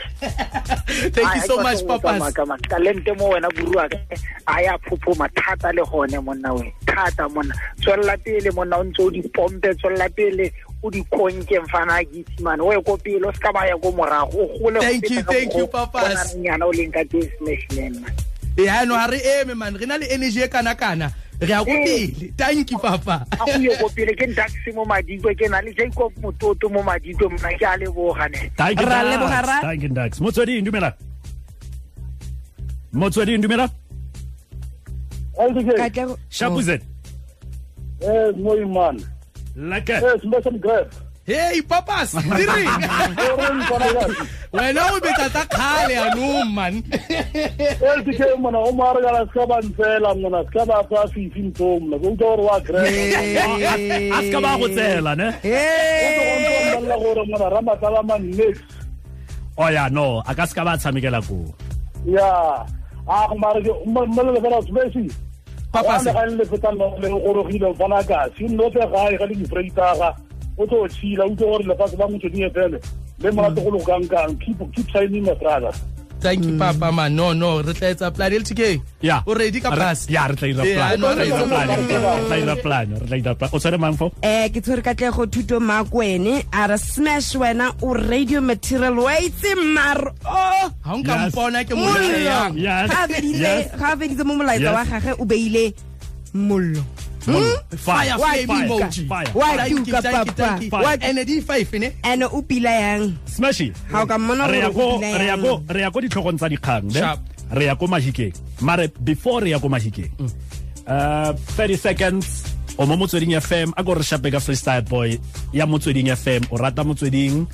S2: Thank you so much, Papas.
S5: Talente mo wena guru a ya phuphuma thata le gone monna we. Thata monna. Tswella pele monna o ntse o di pompe tswella pele o di konke mfana a ke itse man. O ye ko pele o ska ba ya ko morago. O gole
S2: Thank you, thank you, Papas.
S5: o leng ka teng Smash man. Man.
S2: Yeah, no, re eme man. Re na le energy e kana kana. Re a go pele. Thank you, Papa.
S5: a go ye ko pele ke ndaxi mo madikwe ke na le jacob mototo mo madikwe mna ke a leboga ne
S3: Thank you,
S4: Ra
S3: Dax.
S4: leboga, ra.
S3: Thank you, Dax. motsweding dumela motsweding dumela
S4: Katlego-
S3: shapuzet
S6: Yes, Yes, Mason Grab.
S2: Hey, Papas. Dire.
S6: Oren Panagas.
S2: Wena o betsa tsa kgale anong man.
S6: LTK mona o mara gala ska ba ntsela mona ska ba fa fifi ntho mona go utlwa gore wa grab.
S3: a ska ba go tsela ne
S6: O tlo go nthommella gore mona Ramatala man next.
S3: o ya no a ka ska ba tshamekela ko
S6: Ya. A go mara ke mmele fela Messi.
S2: Papas.
S6: Wa ga le feta no le go rogile fana ka. Si no te ga ga le difreitaga. O tlo tshila o tlo gore le fa ba motho di etele. Le mona to go lo kang kang keep keep signing my brother.
S2: Thank you, Papa man. No, no, re tla etsa plan LTK.
S3: ya
S2: O ready ka
S3: Re-
S2: pass?
S3: ya re tla ira
S2: Yeah,
S3: plan
S2: no,
S3: Re tla
S2: re
S3: ira
S2: tla
S3: plan,
S6: plan.
S3: re tla ira plan re tla ira plan o tshwere mang fo
S4: eh ke tshwere katlego thuto makwene a re smash wena o radio material wa itse mar o
S2: Ha o nka
S3: Yes.
S2: mpona ke mo
S4: mollo
S2: yang.
S3: Yes,
S4: ga a fedile
S3: yes.
S4: ga a feditse mo molaetsa
S3: Yes.
S4: wa gage o beile mollo
S2: Fire
S4: Wa
S2: flame
S4: tuka.
S2: emoji.
S3: Fire.
S4: Wa
S2: Thank you,
S4: tuka,
S2: thank you,
S4: papa. Wa-
S2: di five ne?
S4: ande o pila yang
S3: smashy
S4: ga o ka mmona
S3: re
S4: gore o pila
S3: re ya
S4: yang.
S3: re ya ko ditlhogong tsa dikgang ne re ya ko mahikeng mare before re ya ko mahikeng uh 30 seconds o mo motsweding fm a ko re shape ka freestyle boy ya motsweding fm o rata motsweding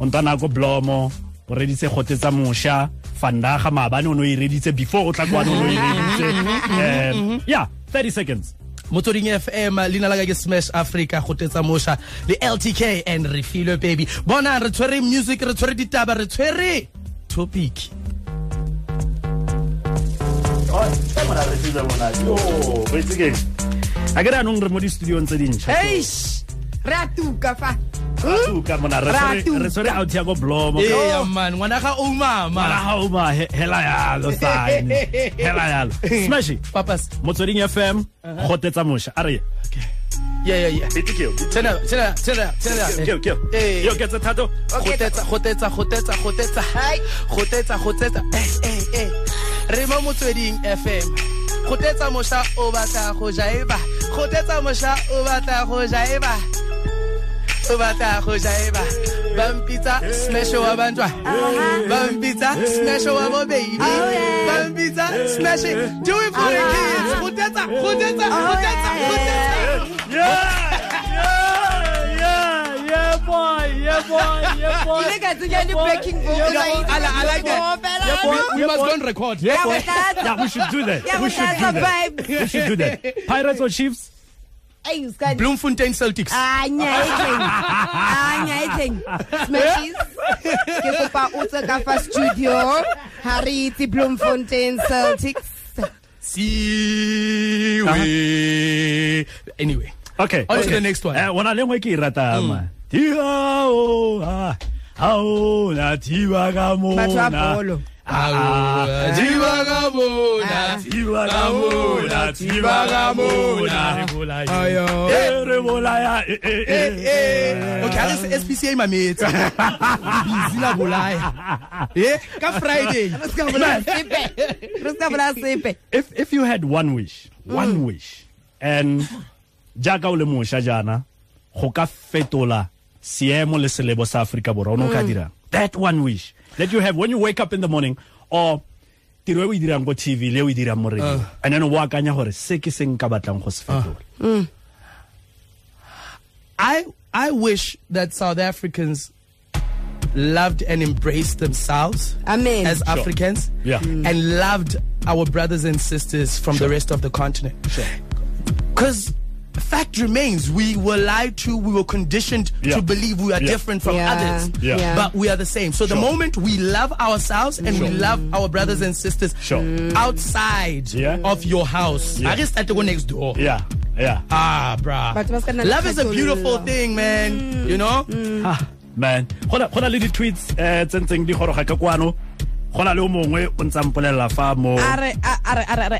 S3: o ntana ko blomo o reditse kgote tsa mošwa fandaga maabane o ne o e reditse before o tla kwane o ne o e reditse um yeah 30 seconds
S2: motsweding fm leina la ka ke smash afrika go tetsa mosha le ltk and re filwe baby. Bona re tshwere music re tshwere ditaba re tshwere topic.
S3: A ke re anong re mo di-studiong tse dintšha
S4: re a tuka fa
S3: Tuka mona, re
S4: Ra
S3: tshwere- re out ya ko blomo
S2: eya man ngwana ga o
S3: mara
S2: mama
S3: ga o ba he- hela yalo sane hela yalo smashy
S2: papas
S3: motsweding fm go tetsa mošwa a re
S2: Yeah, yeah, yeah.
S3: Beat ke yo.
S2: Turn up, turn up, turn up, turn up.
S3: Ke yo, ke yo.
S2: Hey.
S3: Yo, ke tsa thato.
S2: Gotetsa, gotetsa, gotetsa, gotetsa.
S4: Hai.
S2: Gotetsa, gotetsa. Eh, eh, eh. Re mo motsweding FM. Gotetsa mosha o batla go jaiba. Gotetsa mosha o batla go jaiba. O batla go jaiba. Bampitsa smash wa bantwa. Bampitsa smash wa bo baby.
S4: Oh, yeah.
S2: Bampitsa smash it. Do it for the oh, kids. Gotetsa, gotetsa, gotetsa, oh, gotetsa.
S3: Yeah! Yeah! Yeah! Yeah, boy. Yeah, boy. Yeah, boy.
S4: Ile ka tsenya di backing vocals.
S2: Yeah, I like that.
S4: Oh,
S3: yeah, boy.
S4: no?
S2: We must go on record.
S3: Yeah,
S4: Yeah,
S3: boy. Yeah, we should do that.
S4: Yeah,
S3: we should
S4: that,
S3: do that. We should do that. Pirates or Chiefs?
S4: Hey, you scan.
S2: Bloemfontein Celtics.
S4: Ah, nyaiteng. Ah, nyaiteng. Smashies. Ke kopa o tse ka fa studio. Ha re itse Bloemfontein Celtics.
S2: See we. Anyway.
S3: Okay.
S2: On to
S3: okay.
S2: the next one.
S3: Eh, ona le ngwe ke e ratang man. Tiba o ah. Ao na tiba ka mona.
S4: Batho ba bolo.
S3: Ah,
S2: Tiba
S3: Eh, eh. eh.
S2: Okay, ha re se SPCA mametse. Busy la bolaya. Eh, ka Friday.
S4: Re ska bola sepe. Re ska bola sepe.
S3: If if you had one wish, one wish, and jaaka o le mošwa jaana go ka fetola seemo le selebo sa Aforika Borwa o ne o ka dirang that one wish that you have when you wake up in the morning or tiro e o e dirang ko TV le o e dirang mo radio ah. and then o bo akanya gore se ke se nka batlang go se fetola ah. mm.
S2: I I wish that South Africans loved and embraced themselves
S4: Amen.
S2: as Africans
S3: Yeah. Mm.
S2: and loved our brothers and sisters from the rest of the continent.
S3: Sure.
S2: Because fact remains, we were lied to, we were conditioned
S3: Yeah.
S2: to believe we are
S3: Yeah.
S2: different from
S4: Yeah.
S2: others.
S3: Yeah.
S4: Yeah.
S2: But we are the same. So the moment we love ourselves and we love our brothers and sisters
S3: Sure.
S2: outside
S3: Yeah.
S2: of your house,
S3: Yeah.
S2: I just had to go next door.
S3: yeah yeah
S2: Ah, bruh.
S4: Batho ba ska nna le
S2: Love is a beautiful
S4: kgethollo.
S2: thing, man. You know?
S3: ah man hold na go na le di-tweets um tse ntseng di goroga ka kwano go na le o mongwe o ntse mpolelela fa mo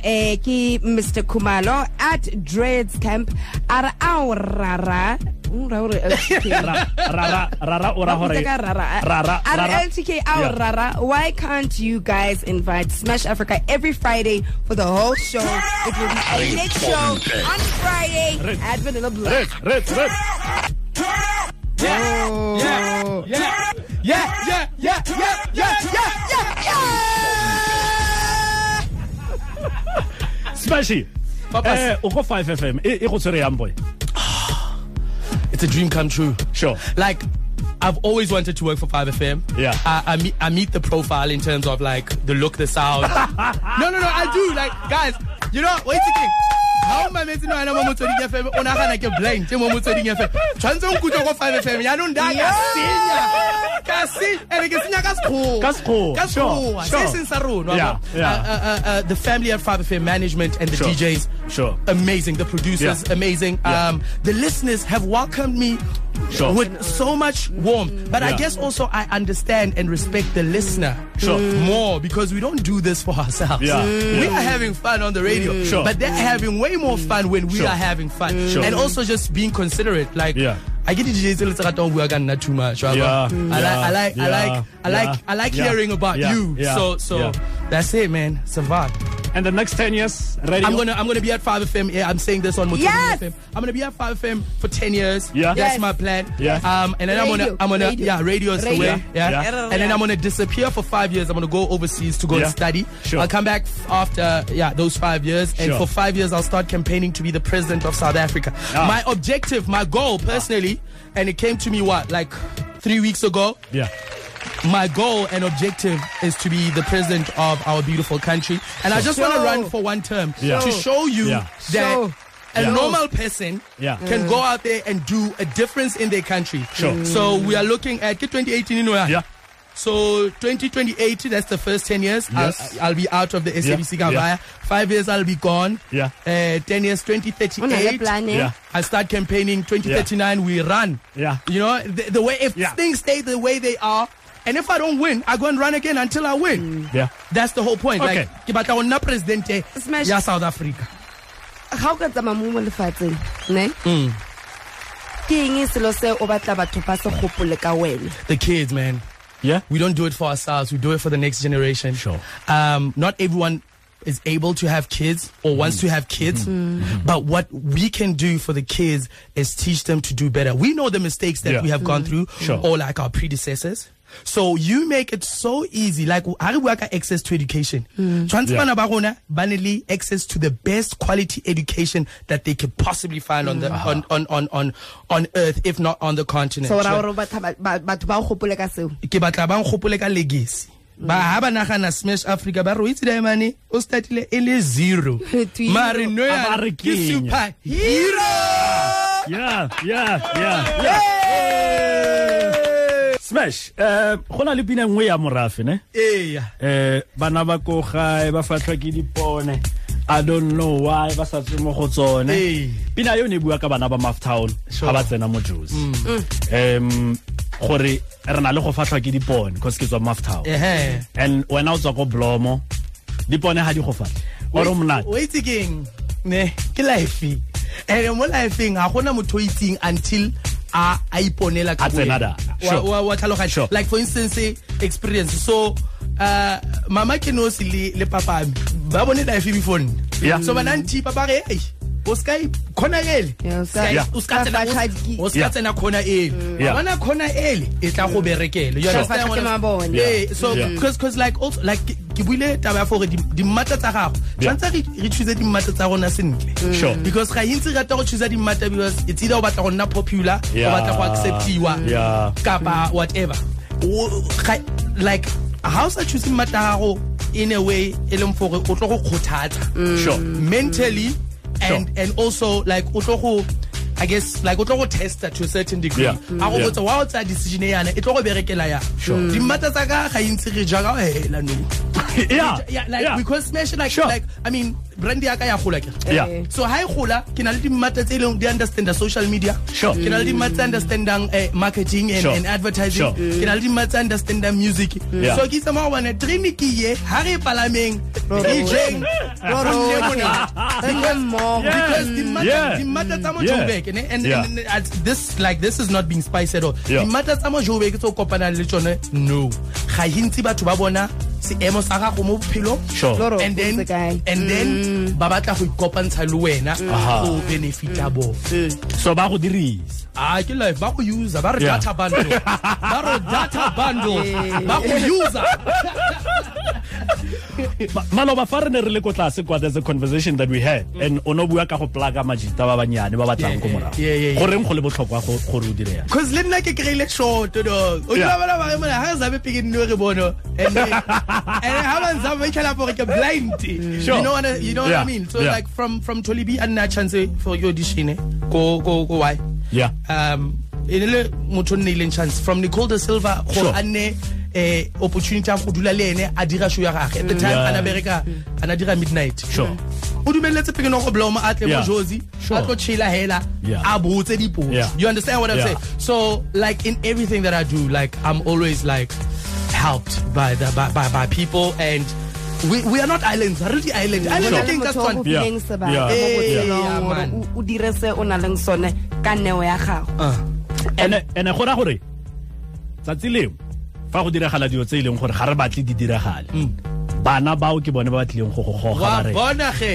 S4: eh ke Mr Khumalo at Dreads Camp. A re a o rara. O ra o re LTK
S3: rara rara o ra
S4: Ba
S3: gore
S4: botsa ka rara.
S3: rara
S4: a re
S3: rara
S4: LTK a o
S3: Yeah.
S4: rara. Why can't you guys invite Smash Afrika every Friday for the whole show? It will be a lit show on Friday
S3: Red.
S4: at Vanilla Black.
S3: Red red red.
S2: Yeah, yeah, yeah, yeah, yeah, yeah, yeah, yeah,
S3: smashy
S2: Papas.
S3: eh o go 5 fm go tshwere yang boy
S2: It's a dream come true.
S3: sure
S2: Like, I've always wanted to work for 5FM.
S3: Yeah.
S2: I, I, meet, I meet the profile in terms of like the look, the sound. no, no, no, I do. Like, guys, you know, wait a second. Am I meant to know I'm Motsweding FM? O nagana ke blind mo Motsweding FM. Tshwantse o nkutlwe ko 5FM. Ya no nda ka senya. Ka se ene ke senya ka sekgowa.
S3: Ka sekgowa,
S2: Ka
S3: sure,
S2: sekgowa.
S3: sure.
S2: Se seng sa rona.
S3: Yeah,
S2: wa-
S3: yeah.
S2: Uh, uh, uh, the family at 5FM management and the
S3: Sure,
S2: DJs
S3: sure.
S2: amazing. The producers,
S3: Yeah.
S2: amazing.
S3: Yeah.
S2: Um, the listeners have welcomed me
S3: Sure.
S2: with so much warmth. But I guess also I understand and respect the listener
S3: Sure. Mm.
S2: more because we don't do this for ourselves.
S3: Yeah,
S2: We are having fun on the radio, mm.
S3: Sure.
S2: but they're having way more fun when we
S3: Sure.
S2: are having fun.
S3: Sure.
S2: And also just being considerate. Like,
S3: Yeah.
S2: I get the DJs tse le tse ratang ho bua ka too much. right?
S3: Yeah,
S2: I like,
S3: yeah,
S2: I like, I
S3: yeah,
S2: like, I like, I like
S3: yeah,
S2: hearing about
S3: yeah,
S2: you.
S3: yeah,
S2: so, so
S3: yeah.
S2: that's it, man. Survive.
S3: and the next 10 years radio
S2: I'm gonna I'm gonna be at 5FM. Yeah, I'm saying this on Motsweding
S4: Yes!
S2: FM. I'm gonna be at 5FM for 10 years.
S3: Yeah.
S2: That's
S4: Yes.
S2: my plan.
S3: Yeah.
S2: Um and then I'm gonna I'm gonna
S4: radio,
S2: yeah, radio is the
S4: radio.
S2: way. Yeah.
S3: Yeah.
S2: And then I'm gonna disappear for 5 years. I'm gonna go overseas to go
S3: Yeah.
S2: and study.
S3: Sure.
S2: I'll come back after yeah, those 5 years and
S3: Sure.
S2: for 5 years I'll start campaigning to be the president of South Africa.
S3: Ah.
S2: My objective, my goal personally, and it came to me what like 3 weeks ago
S3: yeah
S2: my goal and objective is to be the president of our beautiful country. And I just want to run for one term
S3: Yeah.
S2: to show you
S3: Yeah.
S2: that
S4: Show.
S2: a
S3: Yeah.
S2: normal person
S3: Yeah.
S2: can mm. go out there and do a difference in their country.
S3: Sure.
S2: So we are looking at 2018 you know,
S3: yeah
S2: So 2028, that's the first 10 years.
S3: Yes.
S2: I'll, I'll be out of the SABC
S3: Yeah.
S2: Gavaya. Five years I'll be gone.
S3: Yeah.
S2: Uh, 10 years,
S4: o
S2: 2038.
S4: eh?
S3: yeah
S2: I start campaigning 2039 we run.
S3: Yeah.
S2: You know, the, the way if
S3: Yeah.
S2: things stay the way they are and if I don't win, I go and run again until I win.
S3: yeah
S2: That's the whole point.
S3: Okay.
S2: Like ke batla go nna presidente
S4: Smash.
S2: ya South Africa.
S4: ga o ka tsamaya mo mo lefatsheng ne ke eng selo se o batla batho ba se gopole ka wena
S2: The kids, man.
S3: Yeah
S2: We don't do it for ourselves. We do it for the next generation.
S3: Sure.
S2: Um, not everyone is able to have kids or wants to have kids. Mm-hmm. Mm-hmm. Mm-hmm. But what we can do for the kids is teach them to do better. We know the mistakes that
S3: Yeah.
S2: we have gone mm. through
S3: Sure.
S2: or like our predecessors. So you make it so easy. Like ha re bua ka access to education. Mm. Tshwantse
S3: Yeah.
S2: bana ba rona ba ne le access to the best quality education that they could possibly find on the mm. on, on on on on earth, if not on the continent.
S4: so ra
S2: Sure
S4: gore batho ba- ba- batho ba o gopole ka seo
S2: ke batla ba nkgopole ka legacy mm. ba ha ba nagana smash afrika ba re o itse diamane o startile e le zero
S4: Twilo.
S2: mare no
S3: A ba
S2: yana
S3: re
S2: ke
S3: kenya.
S2: super hero
S3: yeah yeah yeah yeah smash eh go na le pina nngwe ya morafe ne?
S2: Eya.
S3: Eh bana ba ko gae ba fatlhwa ke dipone. I don't know why ba sa tswe mo go tsone.
S2: Ee.
S3: pina yo ne e bua ka bana ba maftown ga ba tsena mo josi um gore re na le go fatlhwa ke dipone cause ke tswa maftown and wena o tswa ko blomo dipone ga di go fatlha ore o monate.
S2: o itse keng ne ke life and mo lifeng ga gona motho o itseng until a a iponela ka
S3: A tsena
S2: boyena.
S3: da.
S2: Wa-
S3: Sure.
S2: wa wa tlhaloganya like for instance eh, experience so uh mama ke nosi le le papa mi ba bone life before nne
S3: Yeah.
S2: so bana nthipa ba re o ska i- khona ele
S4: Yeah, o ska-
S3: Yeah.
S2: o ska
S4: ska
S2: tsena-
S4: fahla
S2: o-
S4: di-
S2: o ska
S3: Yeah.
S2: tsena khona ele
S3: Yeah.
S2: bona khona ele e tla go berekele You
S3: Sure.
S2: understand
S4: Fahla
S2: what
S4: ke
S2: I'm-
S4: mabone.
S2: Yeah, so because because like also like ke- ke buile taba ya gore di- dimmata tsa gago
S3: Yeah.
S2: tshwanetse re re choose dimmata tsa rona sentle mm.
S3: Sure.
S2: because ga intsi rata go choose dimmata because it's either o batla go nna popular o
S3: Yeah.
S2: batla go acceptiwa
S3: Yeah.
S2: kapa whatever O- ga- like ha o sa choose mmata ya gago in a way e leng gore o tlo go kgothatsa mm.
S3: sure
S2: mentally
S3: Sure.
S2: And and also like o I guess like o tlo go testa to a certain degree. A go botsa wa o tsa decision e yana e tlo go berekela ya.
S3: Sure.
S2: Dimmata tsa ka ga intsi re ja ka hela no.
S3: yeah
S2: Yeah, like
S3: yeah.
S2: because smash like
S3: Sure.
S2: like I mean brand ya ka ya gola ke.
S3: yeah
S2: So ha e gola ke na le dimmata tse e leng di understand the social media.
S3: Sure.
S2: Ke na le dimmata tse understandang eh, marketing and,
S3: Sure.
S2: and advertising.
S3: Sure.
S2: Ke na le dimmata tse understandang music.
S3: Yeah.
S2: So ke itse mo bona trinity ye ha re palameng DJing.
S4: Roro.
S2: Go nne.
S4: Re le mmogo.
S3: Yeah.
S2: because the matter the matter tsa mo
S3: Yeah.
S2: And,
S3: Yeah.
S2: and, and this like this is not being spiced at all
S3: Yeah.
S2: the matter tsa mo Joburg tse o kopanang le tsone no ga hintsi batho ba bona seemo sa gago mo bophelong.
S3: Sure.
S4: Loro,
S2: and then
S4: o ntse kae?
S2: and then ba batla go ikopantsha le wena mm.
S3: Aha.
S2: go benefita bona
S3: so ba go dirisa?
S2: Ah ke life ba go user ba re
S3: Yeah.
S2: data bundle. Ba re data bundle. Ba go user.
S3: Ma- maloba fa re ne re le ko tlase kwa there's a conversation that we had and o no bua ka go plaga majita ba banyane ba batlang ko morago. goreng go le botlhokwa gore o dire
S2: Cause le nna ke kry-ile short dog o tla bana ba re mona ha re zabe peke nno re bono. And ha ba ntsaba ba itlhela gore ke blind.
S3: Sure.
S2: you know what I, you know what
S3: Yeah,
S2: I mean? So
S3: yeah.
S2: like from from Tolibi a nna chance for your audition go go go why?
S3: Yeah.
S2: Um e le motho o nnileng chance. From Nicole de Silva
S3: Sure.
S2: gore a nne eh opportunity ya go dula le ene a dira show ya gagwe at the time
S3: Yeah.
S2: ana bereka ana dira midnight
S3: Sure.
S2: o dumeletse peke no go bloma a tle mo
S3: Yeah.
S2: josi
S3: Sure.
S2: a tlo chila hela
S3: Yeah.
S2: a botse dipotso you understand what i'm
S3: Yeah.
S2: saying so like in everything that i do like i'm always like helped by the by by, by people and we we are not islands are really island
S4: Go
S2: island
S4: na
S2: I
S4: le
S2: think that's
S4: motho o
S2: one
S4: go
S3: Yeah.
S4: fileng sebaka
S3: Yeah.
S4: mo
S2: Eh,
S4: botshelong
S2: yeah,
S4: gore
S2: man.
S4: o- o dire se o na leng sone ka neo ya gago
S3: ene ene go ra gore tsatsi leo fa go diragala dilo tse e leng gore ga re batle di diragale. Bana bao ke bone ba batlileng go go goga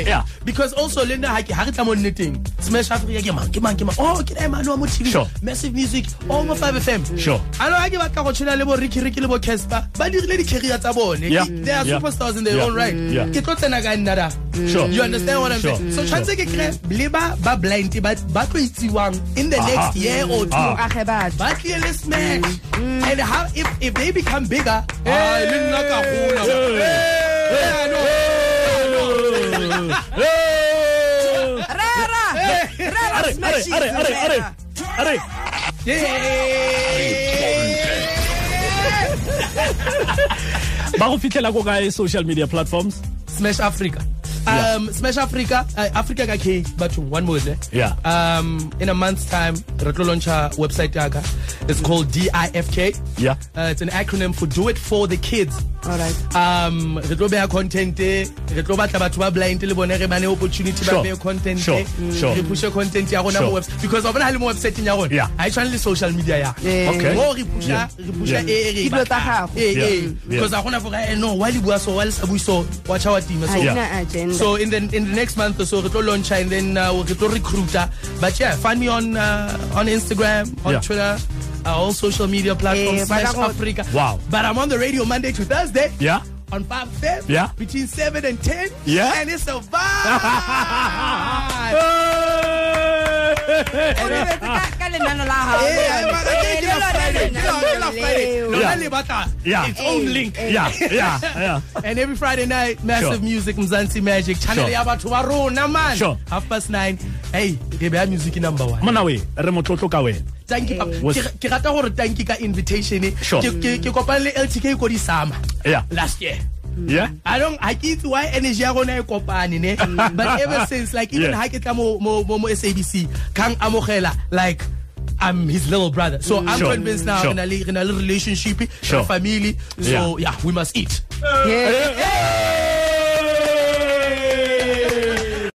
S3: Yeah.
S2: because also le nna ga re tla mo nneteng smash africa ke mang? Ke mang ke mang? Oh ke na mano wa mo tv
S3: Sure.
S2: massive music o mo five fm
S3: Sure.
S2: alo ga ke batla go tshwana le bo ricky ricky le bo casper ba dirile di-carrier tsa bone. They are superstars in their own right. Ke tlo tsena ka nna da
S3: Sure.
S2: you understand what i'm
S3: Sure.
S2: saying? So tshwanetse ke kry le ba ba blind ba ba tlo itsiwang in the
S3: Aha.
S2: next year or two.
S3: Ah.
S4: age batho.
S2: Ba tlile le smash. And how if if they become bigger ah le nna ka gola
S3: are. ba go fitlhela ko kae social media platforms?
S2: Smash Afrika.
S3: Yeah.
S2: Um, Smash Afrika, uh, Afrika ka K, but one word. Eh?
S3: Yeah.
S2: Um, in a month's time, re tlo launch a website yaka. It's called DIFK.
S3: Yeah.
S2: Uh, it's an acronym for Do It For The Kids.
S4: Alright.
S2: um re tlo beha content re tlo batla batho ba blind le bone re bane opportunity ba
S3: Sure.
S2: behe content
S3: Sure. Sure.
S2: re pushe content ya rona mo website because wa bona ha le mo website ya rona
S3: Yeah.
S2: ha e tshwane le social media ya.
S3: Okay.
S2: mo re pusha
S3: Yeah.
S2: re pusha
S3: Yeah.
S2: e re
S4: Ke dilo tsa gago.
S2: eh eh because ha gona for no wa le bua so wa le sa bui so wa cha wa tima so
S4: Ha
S3: Yeah.
S4: ina agenda.
S2: So in the in the next month or so, we will launch and then uh, we will recruiter. But yeah, find me on uh, on Instagram, on
S3: Yeah.
S2: Twitter, uh, all social media platforms.
S4: Eh,
S2: Smash
S4: baka go-
S2: Afrika.
S3: Wow.
S2: But I'm on the radio Monday to Thursday.
S3: Yeah.
S2: On 5 FM.
S3: Yeah.
S2: Between 7 and 10.
S3: Yeah.
S2: And it's a vibe.
S4: O lebetse ka- ka lenano la hao.
S2: But I think
S4: le
S2: it's
S4: lona
S2: Friday.
S4: lenano
S2: It's on Friday.
S4: leo.
S2: Lona
S3: Yeah.
S2: le batla
S3: Yeah.
S2: Its own
S4: Eh,
S2: link.
S3: Yeah, yeah, yeah.
S2: And every Friday night, massive
S3: Sure.
S2: music, Mzansi Magic. Channel
S3: Sure.
S2: ya batho ba rona man.
S3: Sure.
S2: Half past nine. Hey, re beha music number one.
S3: mona we re motlotlo ka wena
S2: tanki
S3: Was-
S2: ke ke rata gore tanki ka invitation ke kopane le LTK ko di summer
S3: Yeah.
S2: last year Mm-hmm.
S3: yeah
S2: I don't I ke itse why energy ya rona e kopane ne mm. but ever since like even
S3: Yeah.
S2: ha ke tla mo mo mo mo SABC kang amogela like I'm his little brother. So I'm
S3: Sure.
S2: convinced now
S3: Sure.
S2: in a, in a little relationship,
S3: Sure.
S2: a family. So yeah. we must eat.
S4: Yeah.